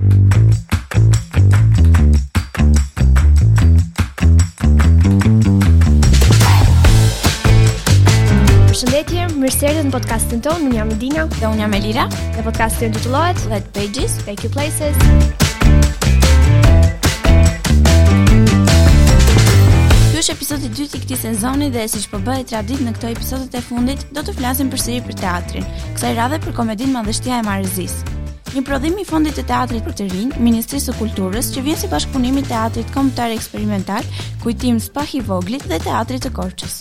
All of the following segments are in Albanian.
Përshëndetje, mirë se erdhët në podcastin tonë. Unë jam Dina dhe unë jam Elira. Dhe podcasti titullohet Let Pages Take You Places. Ky është episodi i dytë i këtij sezoni dhe siç po bëhet traditë në këto episodet e fundit, do të flasim përsëri për teatrin. Kësaj radhe për komedinë Madhështia e Marrëzisë. Një prodhim i Fondit të Teatrit për të Rinj, Ministrisë së Kulturës, që vjen si bashkëpunim i Teatrit Kombëtar Eksperimental, Kujtim Spahivogli dhe Teatrit të Korçës.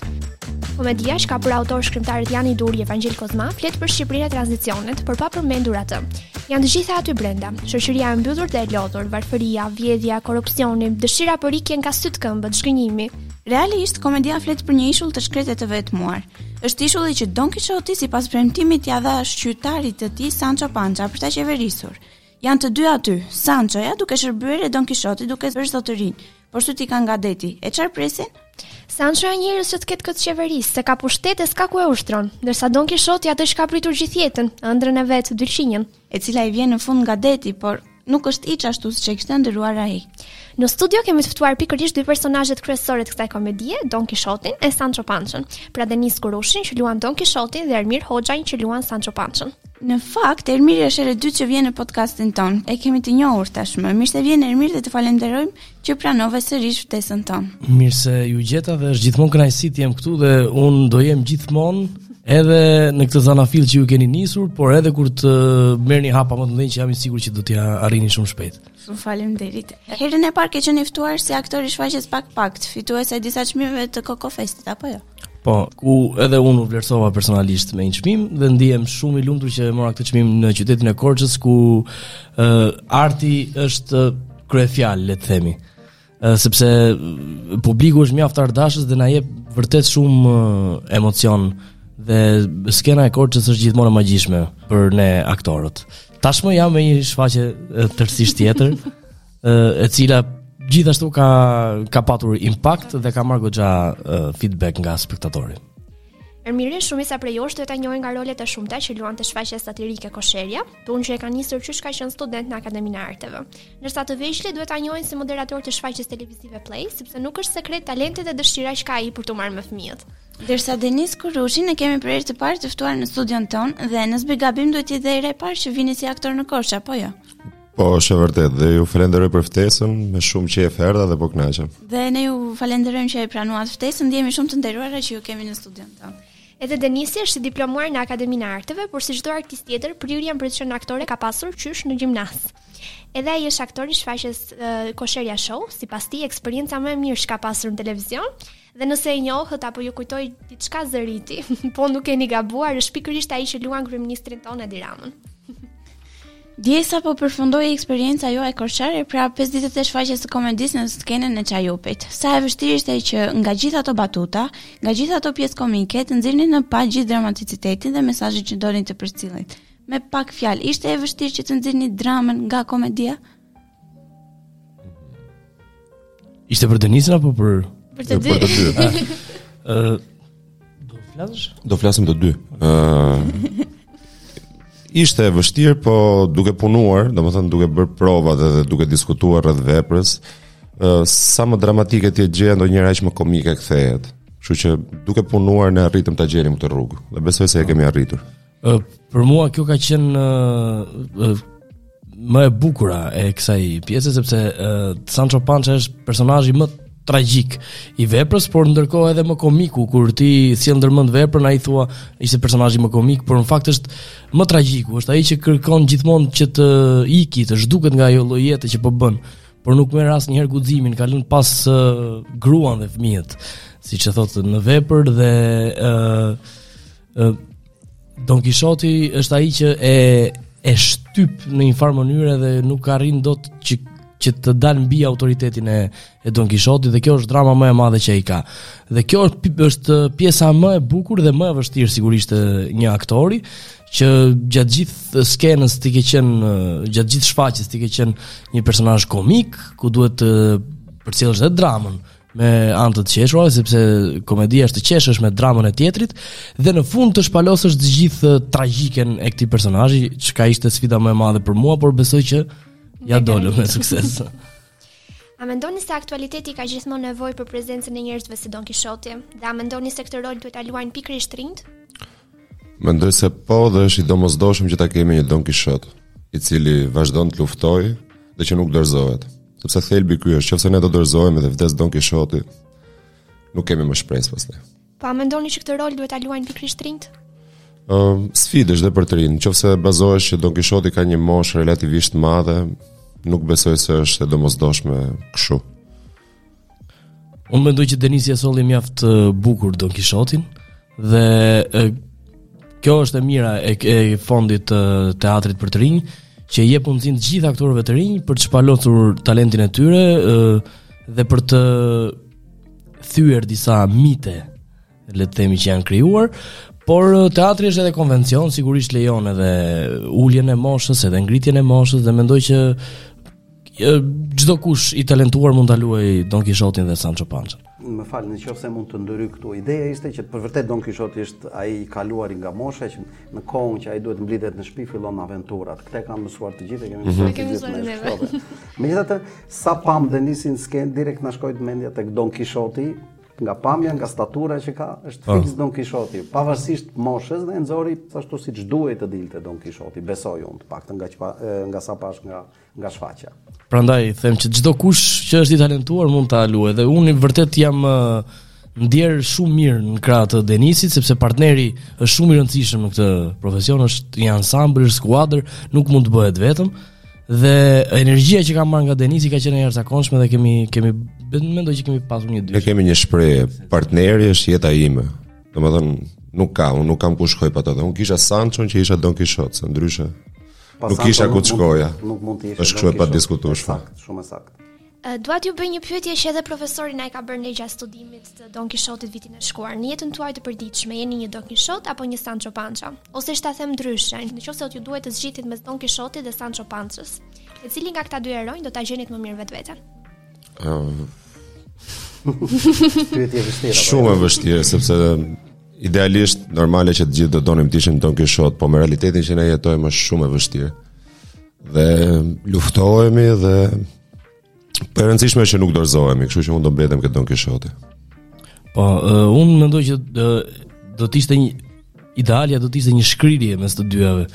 Komedia që ka për autor shkrimtarët Jani Duri e Vangjel Kozma flet për Shqipërinë e tranzicionit, por pa përmendur atë. Janë të gjitha aty brenda, shoqëria e mbyllur dhe e lodhur, varfëria, vjedhja, korrupsioni, dëshira për ikje nga sytë këmbët, zhgënjimi. Realisht, komedia flet për një ishull të shkretë e të vetmuar, Është ishulli që Don Kishoti sipas premtimit ia dha shqytarit të tij Sancho Pança për ta qeverisur. Janë të dy aty, Sanchoja duke shërbyer e Don Kishoti duke bërë zotërinë, por sytë i kanë nga deti, e çfarë presin? Sanchoja njerëz që të ketë kë të qeverisë, se ka pushtet e s'ka ku e ushtron, ndërsa Don Kishoti atë që ka pritur gjithë jetën, ëndrrën e vet, Dylqinjën. e cila i vjen në fund nga deti, por nuk është hiç ashtu siç e kishte ëndërruar ai. Në studio kemi të ftuar pikërisht dy personazhet kryesore të kësaj komedie, Don Kishotin e Sancho Pançën. Pra Denis Kurushin që luan Don Kishotin dhe Ermir Hoxhajn që luan Sancho Pançën. Në fakt, Ermiri është hera e dytë që vjen në podcastin tonë. E kemi të njohur tashmë. Mirë se vjen Ermir dhe të falënderojmë që pranove sërish ftesën tonë. Mirë se ju gjeta dhe është gjithmonë kënaqësi të jem këtu dhe unë do jem gjithmonë edhe në këtë zanafillë që ju keni nisur, por edhe kur të merrni hapa më të mëdhenj që jam i sigurt që do t'ia arrini shumë shpejt. Shumë faleminderit. Herën e parë ke qenë i ftuar si aktor i shfaqjes Pak Pak, fituese e disa çmimeve të Koko Festit apo jo? Po, ku edhe unë u vlerësova personalisht me një çmim dhe ndihem shumë i lumtur që e mora këtë çmim në qytetin e Korçës ku uh, arti është kryefjalë, le të themi. Uh, sepse publiku është mjaft artdashës dhe na jep vërtet shumë uh, emocion dhe skena e Korçës është gjithmonë e magjishme për ne aktorët. Tashmë jam me një shfaqje tërësisht tjetër. e cila gjithashtu ka ka patur impakt dhe ka marrë goxha feedback nga spektatori. Ermirin shumica prej jush duhet ta njohin nga rolet e shumta që luan te shfaqja satirike Kosherja, punë që e ka nisur qysh ka qenë student në Akademinë e Arteve. Ndërsa të vegjlit duhet ta njohin si moderator të shfaqjes televizive Play, sepse nuk është sekret talenti dhe dëshira që ka ai për t'u marrë me fëmijët. Ndërsa Denis Kurushin e kemi për herë të parë të ftuar në studion tonë dhe në s'bëj gabim duhet të jetë hera e parë që vini si aktor në Korçë, apo jo. Po, është e vërtetë, dhe ju falenderoj për ftesën, më shumë që erdha dhe po kënaqem. Dhe ne ju falenderojmë që e pranuat ftesën, ndihemi shumë të nderuara që ju kemi në studion tonë. Edhe Denisi është i diplomuar në Akademinë e Arteve, por si çdo artist tjetër, prirjen për të qenë aktor e ka pasur qysh në gjimnaz. Edhe ai është aktor i shfaqjes uh, Kosherja Show, sipas tij eksperienca më e mirë që ka pasur në televizion, Dhe nëse e njohët apo ju kujtoi diçka zëri i tij, po nuk keni gabuar, është pikërisht ai që luan kryeministrin tonë Edi Ramën. Dje sapo përfundoi eksperienca juaj korçare pra 5 ditët e shfaqjes së komedisë në skenën e Çajupit. Sa e vështirë ishte që nga gjithë ato batuta, nga gjithë ato pjesë komike të nxirrni në pah gjithë dramaticitetin dhe mesazhin që donit të përcillnit. Me pak fjalë, ishte e vështirë që të nxirrni dramën nga komedia? Ishte për Denisin apo për për të dy? Për të dy. Ëh, do flasësh? Do flasim të dy. Ëh. Ishte e vështirë, po duke punuar, domethënë duke bërë provat edhe duke diskutuar rreth veprës, ëh, sa më dramatike të jetë gjëja ndonjëherë aq më komike kthehet. Kështu që duke punuar ne arritëm ta gjenim këtë rrugë dhe besoj se e kemi arritur. Uh, për mua kjo ka qenë uh, uh, më e bukura e kësaj pjese sepse uh, Sancho Pancha është personazhi më tragjik i veprës, por ndërkohë edhe më komiku kur ti sjell ndërmend veprën, ai thua ishte personazhi më komik, por në fakt është më tragjiku, është ai që kërkon gjithmonë që të ikë, të zhduket nga ajo lloj jete që po bën, por nuk merr asnjëherë guximin, ka lënë pas uh, gruan dhe fëmijët, siç e thotë në vepër dhe uh, Ë Don Kishoti është ai që e e shtyp në një farë mënyre dhe nuk arrin dot që që të dalë mbi autoritetin e e Don Kishotit dhe kjo është drama më e madhe që ai ka. Dhe kjo është është pjesa më e bukur dhe më e vështirë sigurisht e një aktori që gjatë gjithë skenës ti ke qenë gjatë gjithë shfaqjes ti ke qenë një personazh komik ku duhet të përcjellësh edhe dramën me anë të të qeshurave, sepse komedia është të qeshësh me dramën e tjetrit dhe në fund të shpalosësh të gjithë tragjiken e këtij personazhi, çka ishte sfida më e madhe për mua, por besoj që ia dolëm me sukses. A mendoni se aktualiteti ka gjithmonë nevojë për prezencën e njerëzve si Don Kishoti? Dhe a mendoni se këtë rol duhet ta luajnë pikërisht të rinjtë? Mendoj se po dhe është i domosdoshëm që ta kemi një Don Kishot, i cili vazhdon të luftojë dhe që nuk dorëzohet. Sepse thelbi ky është, qoftë se ne do dorëzohemi dhe vdes Don Kishoti, nuk kemi më shpresë pastaj. Po a mendoni që këtë rol duhet ta luajnë pikërisht të rinjtë? Ëm, ehm, uh, sfidë është dhe për të rinjtë, qoftë se bazohesh që Don Kishoti ka një moshë relativisht të madhe, nuk besoj se është e domosdoshme kështu. Unë mendoj që Denisi e solli mjaft bukur Don Kishotin dhe e, kjo është e mira e, e fondit të teatrit për të rinj që u jep mundësinë të gjithë aktorëve të rinj për të shpalotur talentin e tyre e, dhe për të thyer disa mite le të themi që janë krijuar, por teatri është edhe konvencion, sigurisht lejon edhe uljen e moshës, edhe ngritjen e moshës dhe mendoj që Çdokush i talentuar mund ta luajë Don Kishotin dhe Sancho Pançën. Më fal, nëse mund të ndërhyj këtu. Ideja ishte që për vërtet Don Kishoti është ai i kaluar nga mosha që në kohën që ai duhet të mblidhet në shtëpi fillon aventurat. Këtë kemi mësuar të gjithë, kemi mësuar të gjithë në shkollë. Megjithatë, sa pamë Denisin në skenë direkt na shkoi mendja tek Don Kishoti, nga pamja, nga statura që ka, është po. fiks Don Kishoti, pavarësisht moshës dhe nxori ashtu siç duhej të dilte Don Kishoti, besoj unë, të paktën nga nga sa pashë nga nga shfaqja. Prandaj them që çdokush që është i talentuar mund ta luajë dhe unë vërtet jam ndier shumë mirë në krah të Denisit sepse partneri është shumë i rëndësishëm në këtë profesion, është një ansambël, është skuadër, nuk mund të bëhet vetëm dhe energjia që kam marrë nga Denisi ka qenë e jashtëzakonshme dhe kemi kemi mendoj që kemi pasur një dy. Ne kemi një shprehje, partneri është jeta ime. Domethënë nuk ka, unë nuk kam ku shkoj pa të. Unë kisha Sanchon që isha Don Kishot, ndryshe Nuk kisha ku të shkoja. Nuk mund të isha. Është kështu e padiskutueshme. Saktë, shumë saktë. Dua t'ju bëj një pyetje që edhe profesori na e ka bërë ne gjatë studimit të Don Kishotit vitin e shkuar. Në jetën tuaj të përditshme jeni një Don Kishot apo një Sancho Pança? Ose është ta them ndryshe, nëse do t'ju duhej të zgjidhnit mes Don Kishotit dhe Sancho Pançës, te cili nga këta dy heronj do ta gjenit më mirë vetveten? Ëm. Pyetje e vështirë. Shumë e vështirë sepse Idealisht normale që të gjithë do donim të ishim Don Kishot, po me realitetin që ne jetojmë është shumë e vështirë. Dhe luftohemi dhe po e rëndësishme që nuk dorëzohemi, kështu që unë do mbetem te Don Kishoti. Po, uh, unë mendoj që do, do të ishte një idealja do të ishte një shkrirje mes të dyjave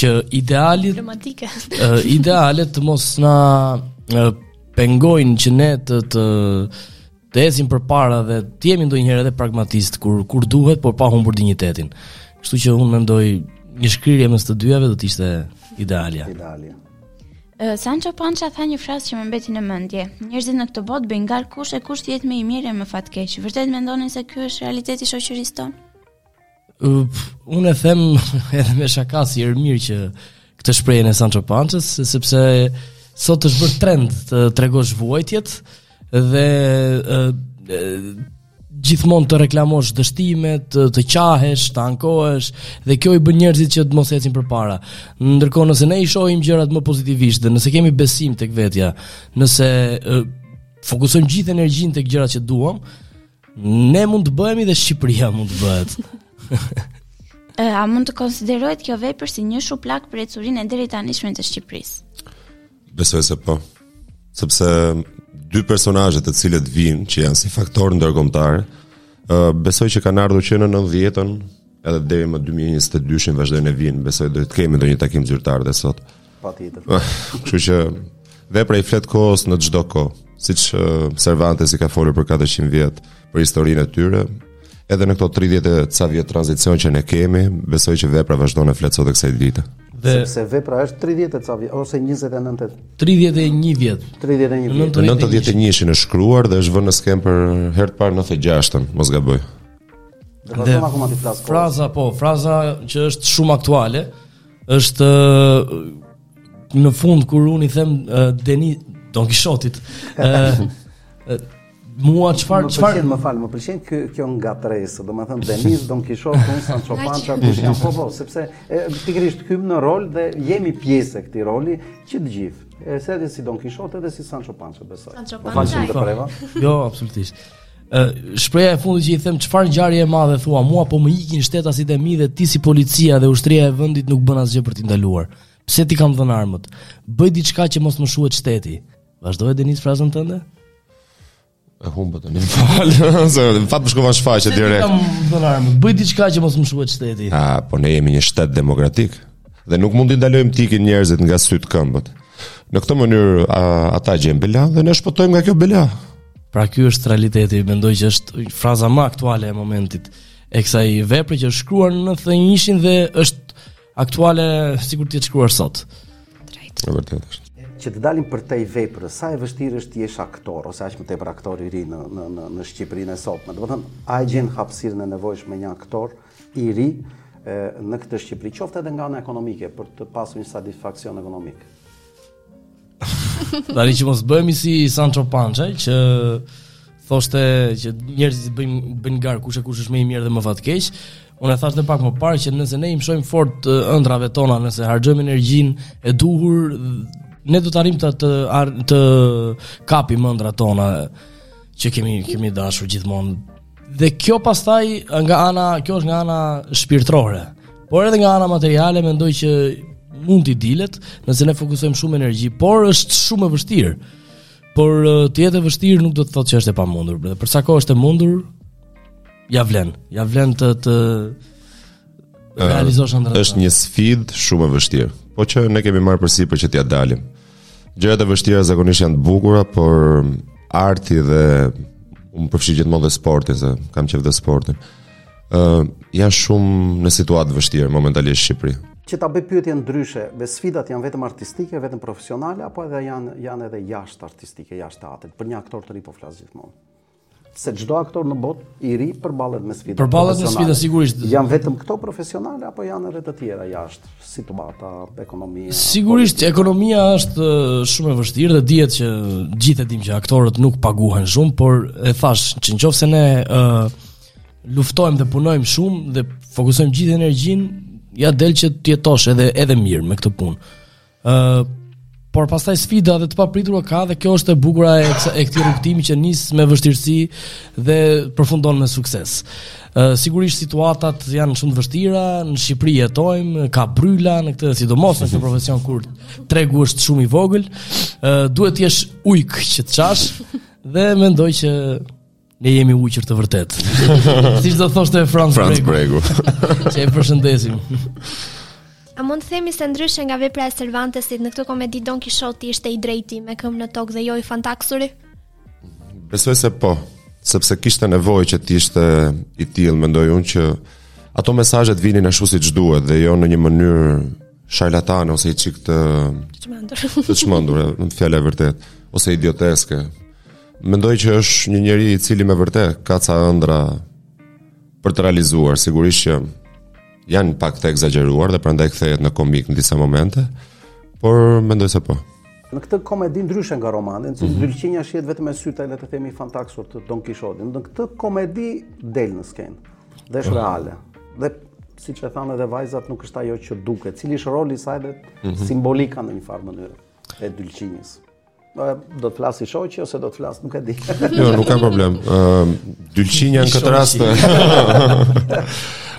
që idealet romantike. uh, idealet të mos na uh, pengojnë që ne të të të ecim përpara dhe të jemi ndonjëherë edhe pragmatistë kur kur duhet, por pa humbur dinjitetin. Kështu që unë mendoj një shkrirje mes të dyjave do të ishte idealja. Idealja. Sancho Pança tha një frazë që më mbeti në mendje. Njerëzit në këtë botë bëjnë garë kush e kush të jetë më i mirë e më fatkeq. Vërtet mendoni se ky është realiteti i shoqërisë tonë? Unë e them edhe me shaka si e mirë që këtë shprehjen e Sancho Panchës, sepse sot është bërë trend të tregosh vuajtjet dhe e, e, gjithmonë të reklamosh dështimet, të, të qahesh, të ankohesh dhe kjo i bën njerëzit që të mos ecin përpara. Ndërkohë nëse ne i shohim gjërat më pozitivisht dhe nëse kemi besim tek vetja, nëse e, fokusojmë gjithë energjinë tek gjërat që duam, Ne mund të bëhemi dhe Shqipëria mund të bëhet. A mund të konsiderohet kjo vepër si një shuplakë për ecurinë e deritanishme të Shqipërisë? Besoj se po. Sepse dy personazhe të cilët vijnë që janë si faktor ndërkombëtar, besoj që kanë ardhur që në 90-ën, Edhe deri më 2022-shin vazhdojnë të vijnë, besoj do të kemi ndonjë takim zyrtar dhe sot. Patjetër. Kështu që vepra i flet kohës në çdo kohë, siç uh, Cervantes i ka folur për 400 vjet për historinë e tyre, edhe në këto 30 e ca vjet tranzicion që ne kemi, besoj që vepra vazhdon të flet sot e kësaj dite. Dhe sepse vepra është 30 e ca vjet ose 29 e 31 vjet. 31 vjet. Në 91-shin është shkruar dhe është vënë në skenë për herë të parë në 96-ën, mos gaboj. Dhe fraza po, fraza që është shumë aktuale është në fund kur unë i them uh, Deni Don Kishotit uh, mua çfarë çfarë më fal më pëlqen kjo kjo ngatërresë domethënë Denis Don Kishot unë Sancho Panza kush jam po po sepse pikërisht hyjmë në rol dhe jemi pjesë e këtij roli që të gjithë se edhe si Don Kishot edhe si Sancho Panza besoj Sancho Panza jo absolutisht Shprehja e fundit që i them çfarë ngjarje e madhe thua mua po më ikin shtetasit e mi dhe ti si policia dhe ushtria e vendit nuk bën asgjë për t'i ndaluar. Pse t'i kam dhënë armët? Bëj diçka që mos më shuhet shteti. Vazhdoje Denis frazën tënde? e humba tani më fal, se në fakt po shkova në shfaqje direkt. Kam bëj diçka që mos më shuhet shteti. A, po ne jemi një shtet demokratik, dhe nuk mund t'i ndalojmë t'ikin njerëzit nga sytë këmbët. Në këtë mënyrë, a, ata gjejnë bela, dhe ne shpëtojmë nga kjo bela. Pra ky është realiteti, mendoj që është fraza më aktuale e momentit e kësaj vepre që është shkruar në 91-shin dhe është aktuale sikur të jetë shkruar sot. Drejtë. Është vërtet është. Që të dalim përtej veprës, sa e vështirë është të jesh aktor ose aq më tepër aktor i ri në në në në Shqipërinë e sotme. Domethënë, a e gjen hapësirën e nevojshme një aktor i ri e, në këtë Shqipëri, qoftë edhe nga ana ekonomike për të pasur një satisfaksion ekonomik. Tani që mos bëhemi si Sancho Pancha që thoshte që njerëzit bëjnë bëjnë garë kush e kush është më i mirë dhe më fatkeq. Unë e thashë dhe pak më parë që nëse ne i mëshojmë fort ëndrrave tona, nëse harxhojmë energjinë e duhur, ne do të arrijmë të të, ar, të kapim ëndrrat tona që kemi kemi dashur gjithmonë Dhe kjo pastaj nga ana, kjo është nga ana shpirtërore. Por edhe nga ana materiale mendoj që mund t'i dilet, nëse ne fokusojmë shumë energji, por është shumë e vështirë. Por të jetë e vështirë nuk do të thotë që është e pamundur. Dhe për sa kohë është e mundur, ja vlen. Ja vlen të të realizosh ëndrrat. Është një sfidë shumë e vështirë, po që ne kemi marrë përsipër që t'ia dalim. Gjërat e vështira zakonisht janë të bukura, por arti dhe unë përfshij gjithmonë dhe sportin, se kam qejf dhe sportin. Ë uh, janë shumë në situatë vështirë momentalisht në Shqipëri. Që ta bëj pyetjen ndryshe, dhe sfidat janë vetëm artistike, vetëm profesionale apo edhe janë janë edhe jashtë artistike, jashtë teatrit, për një aktor të ri po flas gjithmonë. se çdo aktor në botë i ri përballet me sfida. Përballet me sfida sigurisht. Janë vetëm këto profesionale apo janë edhe të tjera jashtë, situata, ekonomia. Sigurisht politika. ekonomia është shumë e vështirë dhe dihet që të gjithë e dimë që aktorët nuk paguhen shumë, por e thash që në qoftë se ne uh, luftojmë dhe punojmë shumë dhe fokusojmë gjithë energjinë, ja del që të jetosh edhe edhe mirë me këtë punë. Ë uh, por pastaj sfida dhe të papritura ka dhe kjo është e bukura e, e këtij rrugëtimi që nis me vështirësi dhe përfundon me sukses. Ë uh, sigurisht situatat janë shumë të vështira, në Shqipëri jetojmë, ka bryla në këtë sidomos në këtë profesion kur tregu është shumë i vogël. Ë uh, duhet të jesh ujk që të çash dhe mendoj që Ne jemi ujqër të vërtetë. Siç do thoshte Franc, Franc Bregu. Bregu. që e përshëndesim. A mund të themi se ndryshe nga vepra e Servantesit në këtë komedi Don Kishoti ishte i drejti me këmbë në tokë dhe jo i fantaksuri? Besoj se po, sepse kishte nevojë që të ishte i tillë, mendoj unë që ato mesazhe të vinin ashtu siç duhet dhe jo në një mënyrë sharlatane ose i çik të çmendur. Të çmendur, fjala e vërtetë, ose idioteske. Mendoj që është një njeri i cili me vërtet ka ca ëndrra për të realizuar, sigurisht që janë pak të ekzagjeruara dhe prandaj kthehet në komik në disa momente, por mendoj se po. Në këtë komedi ndryshe nga romani, mm -hmm. Dylqinja shihet vetëm me sytë e le të themi fantaksur të Don Kishotit. Në këtë komedi del në skenë dhe është oh. reale. Dhe siç e thanë edhe vajzat nuk është ajo që duket, cili është roli i saj dhe mm -hmm. simbolika në një farë mënyrë e Dylqinjës. Do të flasë i shoqi ose do të flasë nuk e di. Jo, nuk ka problem. Ëm Dylqinja në këtë rast.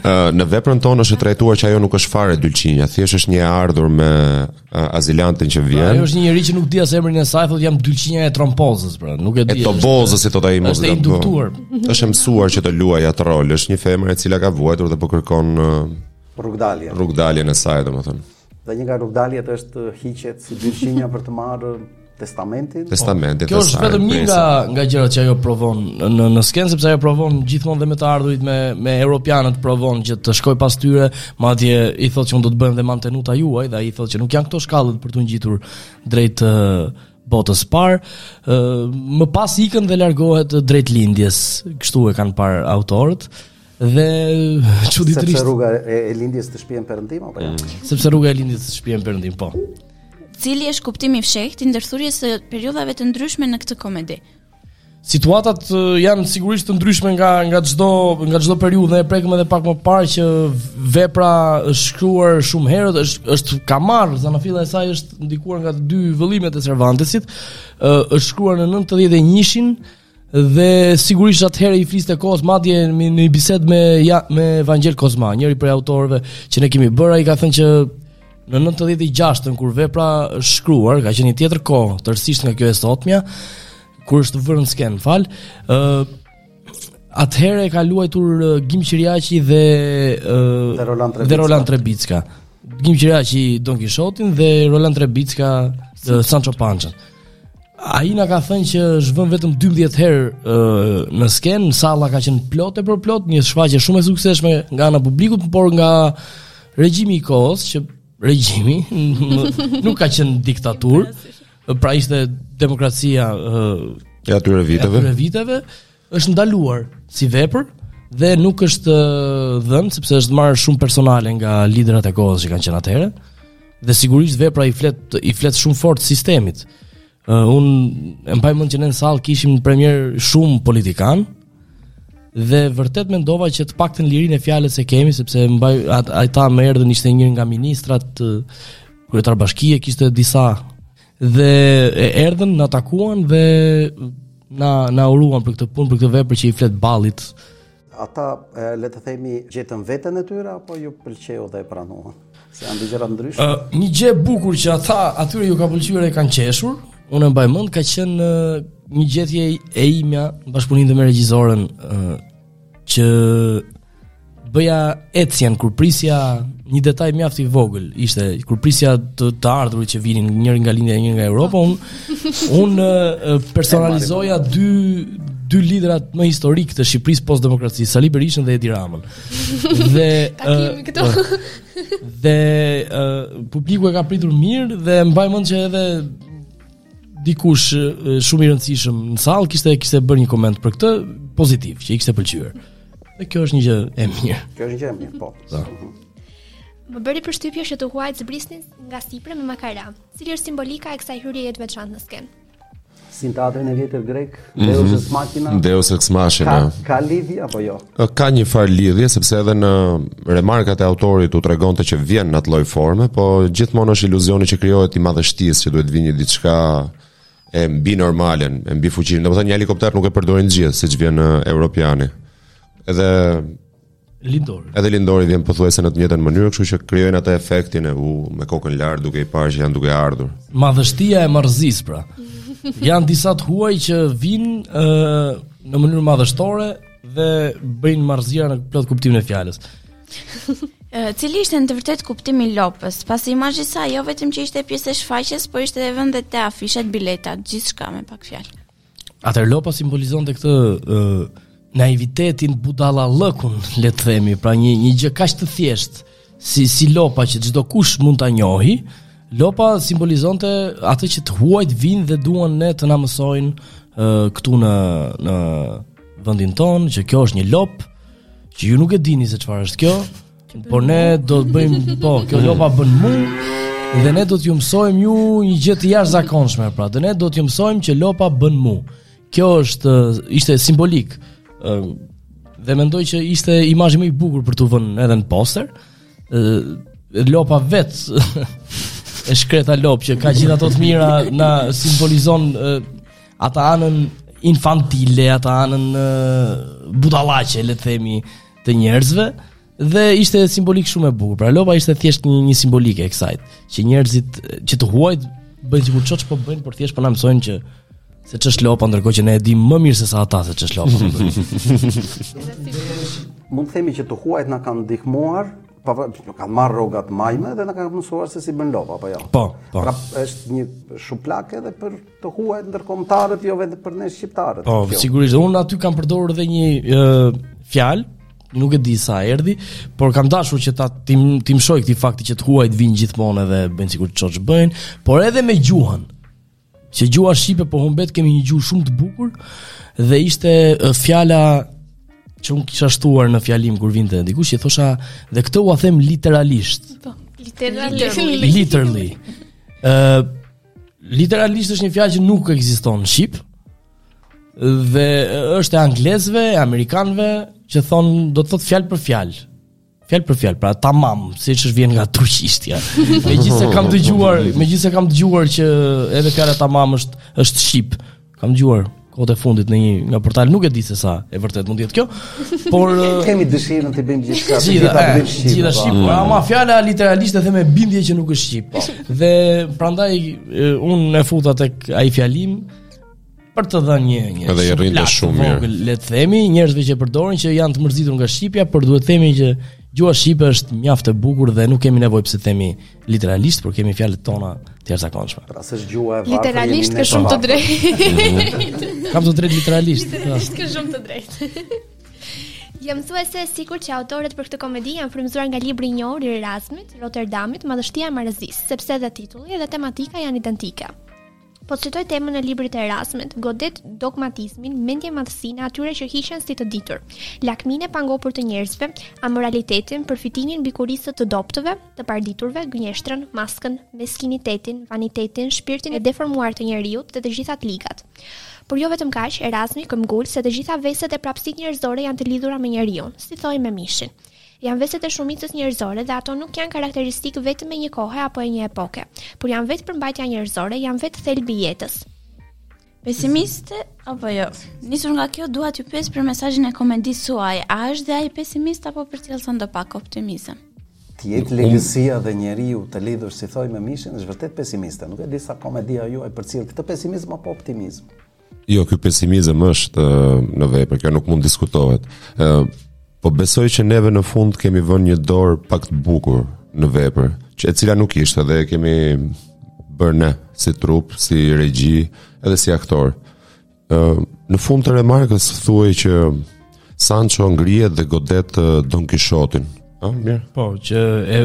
në veprën tonë është e trajtuar që ajo nuk është fare Dylqinja, thjesht është një e ardhur me azilantin që vjen. Ajo është një njeri që nuk di as emrin e saj, thotë jam Dylqinja e Trompozës, pra, nuk e di. E Tobozës si thotë ai mos e di. Është induktuar. Është mësuar që të luajë atë rol, është një femër e cila ka vuajtur dhe po kërkon rrugëdaljen. Rrugëdaljen e saj, domethënë. Dhe një nga rrugdaljet është të hiqet si Dylqinja për të marrë testamentin. Testamentin. Kjo është vetëm një nga nga gjërat që ajo provon në skenë sepse ajo provon gjithmonë dhe me të ardhurit me me europianët provon që të shkojë pas tyre, madje i thotë që unë do të bëhem dhe mantenuta juaj dhe ai i thotë që nuk janë këto shkallët për t'u ngjitur drejt botës së parë, më pas ikën dhe largohet drejt lindjes. Kështu e kanë parë autorët. Dhe çuditërisht sepse rruga e, e lindjes të shpie në perëndim apo jo? Mm. Sepse rruga e lindjes të shpie në perëndim, po. Cili është kuptimi i fshehtë i ndërthurjes së periudhave të ndryshme në këtë komedi? Situatat janë sigurisht të ndryshme nga nga çdo nga çdo periudhë, e prekëm edhe pak më parë që vepra është shkruar shumë herët, është është ka marrë zanafillën e saj është ndikuar nga dy vëllimet e Cervantesit, është shkruar në 91-shin Dhe sigurisht atëherë i fliste kohës, madje në një bisedë me ja, me Vangjel Kozma, njëri prej autorëve që ne kemi bërë, ai ka thënë që në 96-ën kur vepra është shkruar, ka qenë një tjetër kohë, tërësisht nga kjo e sotmja, kur është vënë në skenë, falë, uh, atëherë e ka luajtur uh, Agim Qirjaqi dhe, uh, dhe Roland Trebicka. Dhe Roland Trebicka. Agim Qirjaqi Don Kishotin dhe Roland Trebicka uh, Sanço Pançën. Ai na ka thënë që është vënë vetëm 12 herë uh, në skenë, salla ka qenë plot e për plot, një shfaqje shumë e suksesshme nga ana e publikut, por nga regjimi i kohës që regjimi nuk ka qenë diktaturë, pra ishte demokracia uh, e atyre viteve. E atyre viteve Është ndaluar si vepër dhe nuk është dhënë sepse është marrë shumë personale nga liderët e kohës që kanë qenë atëherë. Dhe sigurisht vepra i flet i flet shumë fort sistemit. Uh, unë e mbaj mend që në sallë kishim në premierë shumë politikanë dhe vërtet mendova që të paktën lirinë e fjalës e kemi sepse mbaj ata më erdhën ishte një nga ministrat kryetar bashkie kishte disa Dhe erdhën, na takuan dhe na na uruan për këtë punë, për këtë vepër që i flet ballit. Ata le të themi gjetën veten e tyre apo ju pëlqeu dhe e pranuan? Se janë gjëra të ndryshme. Uh, një gjë e bukur që ata atyre ju ka pëlqyer e kanë qeshur, unë e mbaj mend ka qenë uh, një gjetje e imja në bashkëpunim me regjisoren uh, që bëja ecjen kur prisja një detaj mjaft i vogël ishte kur prisja të, të ardhurit që vinin njëri nga Lindja e njëri nga Europa unë unë personalizoja dy dy liderët më historikë të Shqipërisë post demokracisë Sali Berishën dhe Edi Ramën dhe këto dhe uh, publiku e ka pritur mirë dhe mbaj mend që edhe dikush shumë i rëndësishëm në sallë kishte kishte bërë një koment për këtë pozitiv që i kishte pëlqyer. Dhe kjo është një gjë e mirë. Kjo është një gjë e mirë, po. Po. Mhm. Më bëri përshtypje që të huajt zbrisnin nga sipër me makara. Cila është simbolika e kësaj hyrjeje të veçantë në skenë? Si në teatrin e vjetër grek, Deus Ex Machina. Mhm. Deus Ex Machina. Ka, ka lidhje apo jo? Ka një farë lidhje sepse edhe në remarkat e autorit u tregonte që vjen në atë lloj forme, po gjithmonë është iluzioni që krijohet i madhështisë që duhet të vijë diçka e mbi normalen, e mbi fuqinë. Domethënë një helikopter nuk e përdorin të gjithë siç vjen europiani. Edhe Lindori. Edhe Lindori vjen pothuajse në të njëjtën mënyrë, kështu që krijojnë atë efektin e u me kokën lart duke i parë që janë duke ardhur. Madhështia e marrëzisë pra. Janë disa të huaj që vijnë ë në mënyrë madhështore dhe bëjnë marrëzira në plot kuptimin e fjalës. Cili ishte në të vërtetë kuptimi i lopës, pasi imazhi i saj jo vetëm që ishte pjesë e shfaqjes, po ishte dhe vendet te afishet, biletat, gjithçka me pak fjalë. Atëherë lopa simbolizonte këtë uh, naivitetin budallallëkun, le të themi, pra një, një gjë kaq të thjeshtë, si, si lopa që çdokush mund ta njohi, lopa simbolizonte atë që të huajt vijnë dhe duan ne të na mësojnë uh, këtu në, në vendin tonë, që kjo është një lopë, që ju nuk e dini se çfarë është kjo, Por ne do të bëjmë, po, kjo lopa bën mu dhe ne do t'ju mësojmë ju një gjë të jashtëzakonshme, pra, dhe ne do t'ju mësojmë që lopa bën mu. Kjo është ishte simbolikë. Dhe mendoj që ishte imazhi më i bukur për t'u vënë edhe në poster. Lopa vetë e shkreta lopë që ka gjithë ato të mira na simbolizon atë anën infantile, atë anën budallaqe, le të themi, të njerëzve dhe ishte simbolikë shumë e bukur. Pra lopa ishte thjesht një, një simbolikë e kësaj, që njerëzit që të huajt bëjnë sikur çoç po bëjnë, por thjesht po na mësojnë që se ç'është lopa ndërkohë që ne e dimë më mirë se sa ata se ç'është lopa. Mund të themi që të huajt na kanë ndihmuar pra kanë marrë rroga të majme dhe na kanë mësuar se si bën lopa apo jo. Po, po. Pra është një shuplakë edhe për të huajt ndërkombëtarët jo vetëm për ne shqiptarët. Po, sigurisht unë aty kam përdorur edhe një uh, fjalë nuk e di sa erdhi, por kam dashur që ta stim stigmatizoj këtë fakt që të huajt vijnë gjithmonë edhe bëjnë sikur çoç bëjnë, por edhe me gjuhën. Se gjuha shqipe po humbet, kemi një gjuhë shumë të bukur dhe ishte fjala që unë kisha shtuar në fjalim kur vinte dikush i thosha dhe këtë ua them literalisht. Po, literally. Literally. Ë Literalisht është një fjalë që nuk ekziston në shqip. Dhe është e anglezëve, e amerikanëve që thonë do të thotë fjalë për fjalë. Fjalë për fjalë, pra tamam, siç është vjen nga turqishtja. Megjithëse kam dëgjuar, megjithëse kam dëgjuar që edhe fjala tamam është është shqip, Kam dëgjuar kohët e fundit në një nga portalet nuk e di se sa e vërtetë mund të jetë kjo, por kemi dëshirën të bëjmë gjithçka të gjitha të bëjmë shqip. Gjithë shqip, po. ama fjala literalisht e them me bindje që nuk është shqip. Po. Dhe prandaj unë e futa tek ai fjalim për të dhënë një një edhe i rrinte shumë mirë. Le të themi njerëzve që përdorin që janë të mërzitur nga shqipja, por duhet të themi që gjuha shqipe është mjaft e bukur dhe nuk kemi nevojë pse themi literalisht por kemi fjalët tona të jashtëzakonshme. Pra s'është gjuha e varfër. Literalisht ke shumë të drejtë. Kam të drejtë literalisht. Literalisht ke shumë të drejtë. Jam thuajse i sigurt që autorët për këtë komedi janë frymëzuar nga libri i njohur i Erazmit të Roterdamit, Madhështia e Marrëzisë, sepse edhe titulli dhe tematika janë identike. Po citoj temën e librit të Erazmit, godet dogmatizmin, mendjemadhësinë e atyre që hiqen si të ditur, lakminë e pangopur të njerëzve, amoralitetin, përfitimin mbi kurriz të të dobëtve, të paditurve, gënjeshtrën, maskën, meskinitetin, vanitetin, shpirtin e deformuar të njeriut dhe të gjitha të ligat. Por jo vetëm kaq, Erazmi këmbëngul se të gjitha veset e prapësitë njerëzore janë të lidhura me njeriun, si thoi me mishin. Janë veset e shumicës njerëzore dhe ato nuk janë karakteristikë vetëm e një kohe apo e një epoke, por janë vetë përmbajtja njerëzore, janë vetë thelbi i jetës. Pesimiste apo jo? Nisur nga kjo dua t'ju pyes për mesazhin e komedisë suaj, a është dhe ai pesimist apo përcjell sadopak optimizëm? Të jetë ligësia dhe njeriu të lidhur si thoi me mishin është vërtet pesimiste. Nuk e di sa komedia juaj përcjell këtë pesimizëm apo optimizëm. Jo, ky pesimizëm është në vepër, kjo nuk mund të diskutohet. Ë po besoj që neve në fund kemi vënë një dorë pak të bukur në vepër, që e cila nuk ishte dhe kemi bërë ne si trupë, si regji, edhe si aktorë. Ë në fund të remarkës thuhej që Sanço ngrihet dhe godet Don Kishotin. Ëh, mirë. Po, që e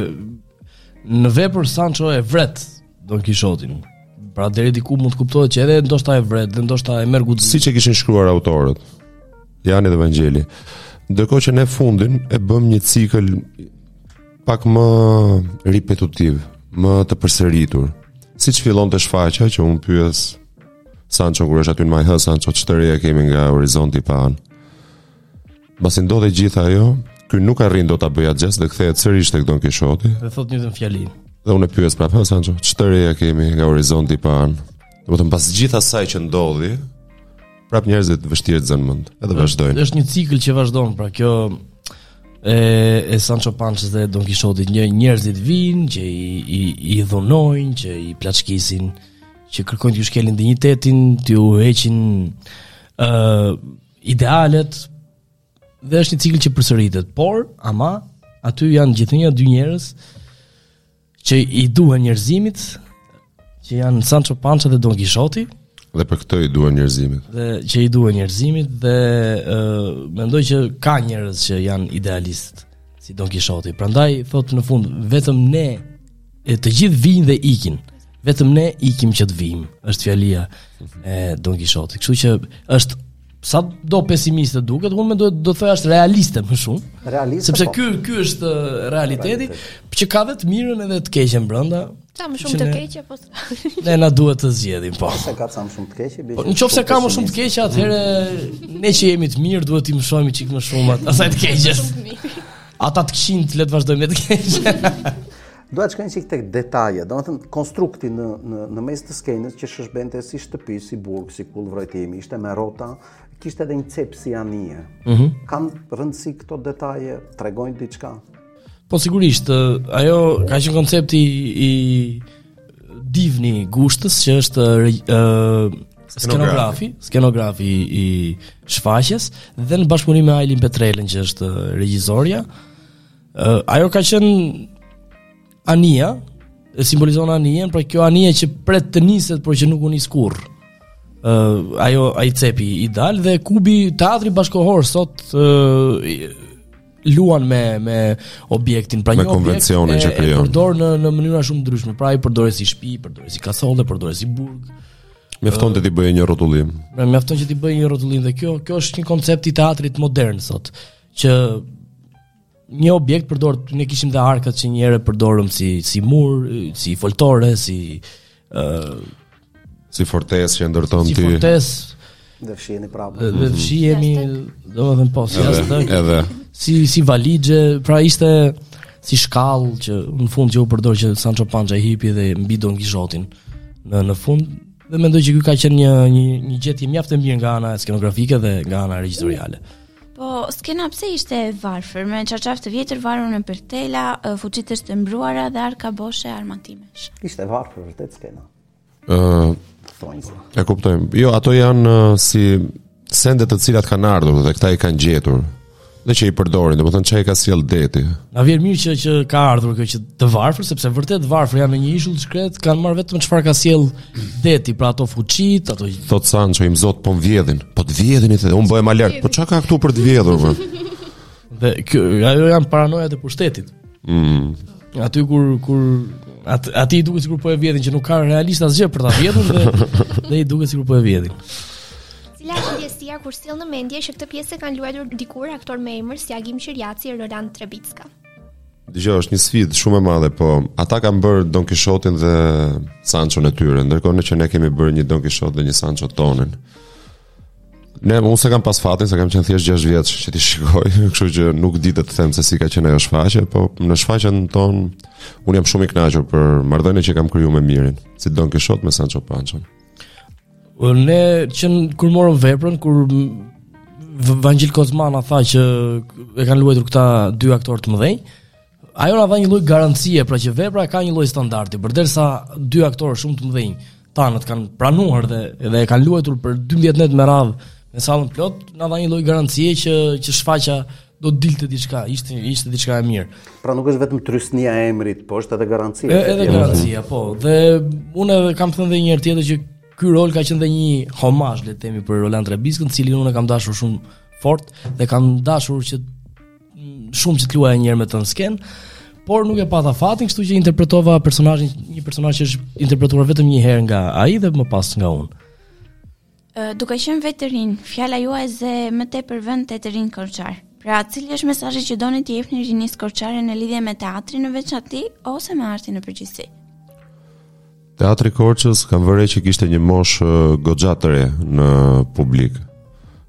Në vepër Sanço e vret Don Kishotin. Pra deri diku mund të kuptohet që edhe ndoshta e vret, dhe ndoshta e merr guxim. Siç e kishin shkruar autorët. Jani dhe Vangjeli. Ndërkohë që ne fundin e bëmë një cikël pak më repetitiv, më të përsëritur. Siç fillonte shfaqja që unë pyes Sançon kur është aty në majë, hë Sanço ç'të reja kemi nga horizonti i paanë. Mbasi ndodh e gjitha ajo, ky nuk arrin dot ta bëjë atë gjest dhe kthehet sërish tek Don Kishoti. Dhe thot njëjtën fjali. Dhe unë pyes prapë Sancho, ç'të reja kemi nga horizonti pa anë. Domethënë mbas gjithë asaj që ndodhi, prapë njerëzit vështirë të zënë mend, edhe vazhdojnë. Është një cikël që vazhdon, pra kjo e e Sancho Panchës dhe Don Kishotit, njerëzit vijnë që i i i dhunojnë, që i plaçkisin, që kërkojnë t'u shkelin dinjitetin, t'u heqin ë uh, idealet dhe është një cikël që përsëritet, por ama aty janë gjithnjë dy njerëz që i duhen njerëzimit, që janë Sancho Pancha dhe Don Kishoti dhe për këtë i duhen njerëzimit. Dhe që i duhen njerëzimit dhe ë uh, mendoj që ka njerëz që janë idealistë si Don Kishoti. Prandaj thot në fund vetëm ne e të gjithë vijnë dhe ikin. Vetëm ne ikim që të vijmë, është fjalia e Don Kishotit. Kështu që është sado pesimiste duket, unë mendoj do të thoja është realiste më shumë. Realiste. Sepse po. ky ky është uh, realiteti, realiteti që ka dhe të mirën edhe të keqen brenda. Ka më shumë të keqe po. Ne na duhet të zgjedhim po. Sa ka sa më shumë të keqe, bëj. Po, nëse ka më shumë të keqe, atëherë ne që jemi të mirë duhet t'i mëshojmë çik më shumë asaj të keqe.. Ata të këqinjtë le të vazhdojnë me të keqë. Dua të shkojmë çik te detajet, domethënë konstrukti në, në, në mes të skenës që shërbente si shtëpi, si burg, si kullë vrojtimi, ishte me rrota, kishte edhe një cep si anije. Mm -hmm. Kanë rëndësi këto detaje, tregojnë diçka. Po sigurisht, ajo ka qenë koncepti i, Divni Gushtës që është uh, skenografi, skenografi i shfaqjes dhe në bashkëpunim me Ailin Petrelën që është regjizorja. Uh, ajo ka qenë anija, e simbolizon anijen, pra kjo anije që pret të niset por që nuk u nis kurrë. Uh, ajo ai cepi i dalë dhe kubi teatri bashkëkohor sot uh, luan me me objektin, pra me një konvencion, një objekt, që krijon. Përdoret në mënyra shumë të ndryshme. Pra ai përdoret si shtëpi, përdoret si kasolle, përdoret si burg. Mjafton t'i bësh një rrotullim. Pra mjafton që t'i bësh një rrotullim dhe kjo kjo është një koncept i teatrit modern sot, që një objekt përdor ne kishim dhe arkat që një herë përdorëm si si mur, si foltore, si ë uh, si fortesë që ndërton ti. Si fortesë dhe fshihemi prapë. Dhe mhm. fshihemi, domethënë po, si as tak. Edhe si si valixhe, pra ishte si shkallë që në fund që u përdor që Sancho Pancha hipi dhe mbi Don Kishotin në në fund dhe mendoj që ky ka qenë një një një gjetje mjaft e mirë nga ana skenografike dhe nga ana regjisoriale. Po, skena pse ishte e varfër, me çarçafë të vjetër varur në përtela, fuçitë e zbruara dhe arka boshe armatimesh. Ishte e varfër, vërtet skena. Uh, e kuptojmë. Jo, ato janë uh, si sendet të cilat kanë ardhur dhe këta i kanë gjetur dhe që i përdorin, domethënë ça i ka sjellë deti. Na vjen mirë që që ka ardhur kjo që të varfër, sepse vërtet varfër janë në një ishull të shkretë, kanë marrë vetëm çfarë ka sjellë deti pra ato fuçitë, ato Thotë Sancho imzot po vjedhin, po të vjedhin i the, unë bëhem alert. Po çka ka këtu për të vjedhur vëre? Dhe kjo ajo janë paranojat e pushtetit. Mm. Aty kur kur at, aty i duket sikur po e vjedhin që nuk ka realisht asgjë për ta vjedhur dhe dhe i duket sikur po e vjedhin. Cila është ndjesia kur sjell në mendje që këtë pjesë e kanë luajtur dikur aktorë me emër si Agim Qirjaqi e Roland Trebicka? Dëgjo, është një sfidë shumë e madhe, po ata kanë bërë Don Kishotin dhe Sanchon e tyre, ndërkohë që ne kemi bërë një Don Kishot dhe një Sancho tonin. Ne unë s'e kam pas fatin, se kam qenë thjesht 6 vjeç që t'i shikoj, kështu që nuk di të them se si ka qenë ajo shfaqje, po në shfaqjen tonë unë jam shumë i kënaqur për marrëdhënien që kam krijuar me Mirin, si Don Kishot me Sancho Panchon. Ne që kur morëm veprën, kur Vangjel Kozma na tha që e kanë luajtur këta dy aktorë të mëdhenj, ajo na dha një lloj garancie pra që vepra ka një lloj standardi, përderisa dy aktorë shumë të mëdhenj tanët kanë pranuar dhe dhe e kanë luajtur për 12 net me radhë me sallën plot, na dha një lloj garancie që që shfaqja do të dilte diçka, ishte ishte diçka e mirë. Pra nuk është vetëm trysnia e emrit, po është edhe garancia. E, edhe garancia, po. Dhe unë edhe kam thënë edhe një herë tjetër që ky rol ka qenë dhe një homazh le të themi për Roland Trebickën, të cilin unë e kam dashur shumë fort dhe kam dashur që shumë që të luaja një herë me të në skenë. Por nuk e pata fatin, kështu që interpretova personazhin, një personazh që është interpretuar vetëm një herë nga ai dhe më pas nga unë. Duke qenë vetë të rinj, fjala juaj ze më tepër vend te të rinjtë korçarë. Pra, cili është mesazhi që doni t'i jepni rinisë korçare në lidhje me teatrin në veçanti ose me artin në përgjithësi? Teatri i Korçës kam vënë re që kishte një moshë goxha të re në publik.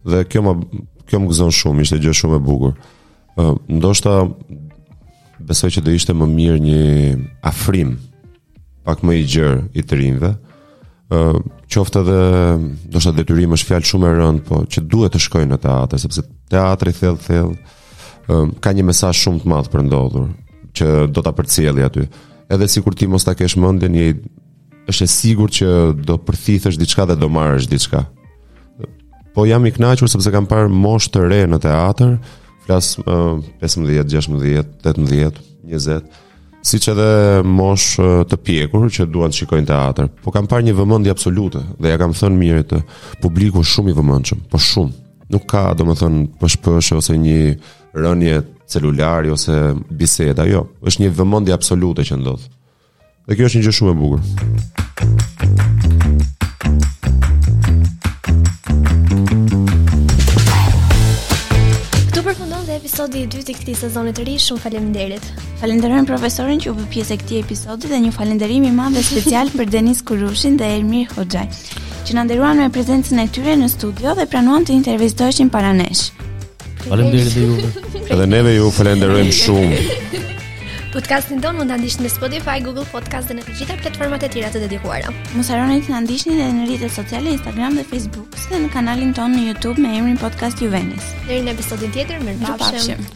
Dhe kjo më kjo më gëzon shumë, ishte gjë shumë e bukur. Ë, ndoshta besoj që do ishte më mirë një afrim pak më i gjerë i të rinjve, ë uh, qoftë edhe ndoshta detyrim është fjalë shumë e rëndë, po që duhet të shkojnë në teatër sepse teatri thellë thellë uh, ka një mesazh shumë të madh për ndodhi që do ta përcjellë aty. Edhe sikur ti mos ta kesh mendjen, je është e sigurt që do përthithesh diçka dhe do marrësh diçka. Po jam i kënaqur sepse kam parë moshë të re në teatër, flas uh, 15, 16, 18, 20 siç edhe moshë të pjekur që duan të shikojnë teatër. Po kam parë një vëmendje absolute dhe ia kam thënë mirë të publiku shumë i vëmendshëm, po shumë. Nuk ka, domethënë, pëshpësh ose një rënie celulari ose biseda, jo. është një vëmendje absolute që ndodh. Dhe kjo është një gjë shumë e bukur. Këtu përfundon dhe episodi i dytë i këtij sezoni të ri. Shumë faleminderit. Falënderojmë profesorin që u bë pjesë e këtij episodi dhe një falënderim i madh dhe special për Denis Kurushin dhe Ermir Hoxhaj, që na nderuan me prezencën e tyre në studio dhe pranuan të intervistoheshin para nesh. Faleminderit dhe juve. Edhe neve ju falënderojmë shumë. Podcastin tonë mund ta ndiqni në Spotify, Google Podcast dhe në të gjitha platformat e tjera të dedikuara. Mos harroni të na ndiqni edhe në rrjetet sociale Instagram dhe Facebook, si dhe në kanalin tonë në YouTube me emrin Podcast Juvenis. Deri në episodin tjetër, mirupafshim.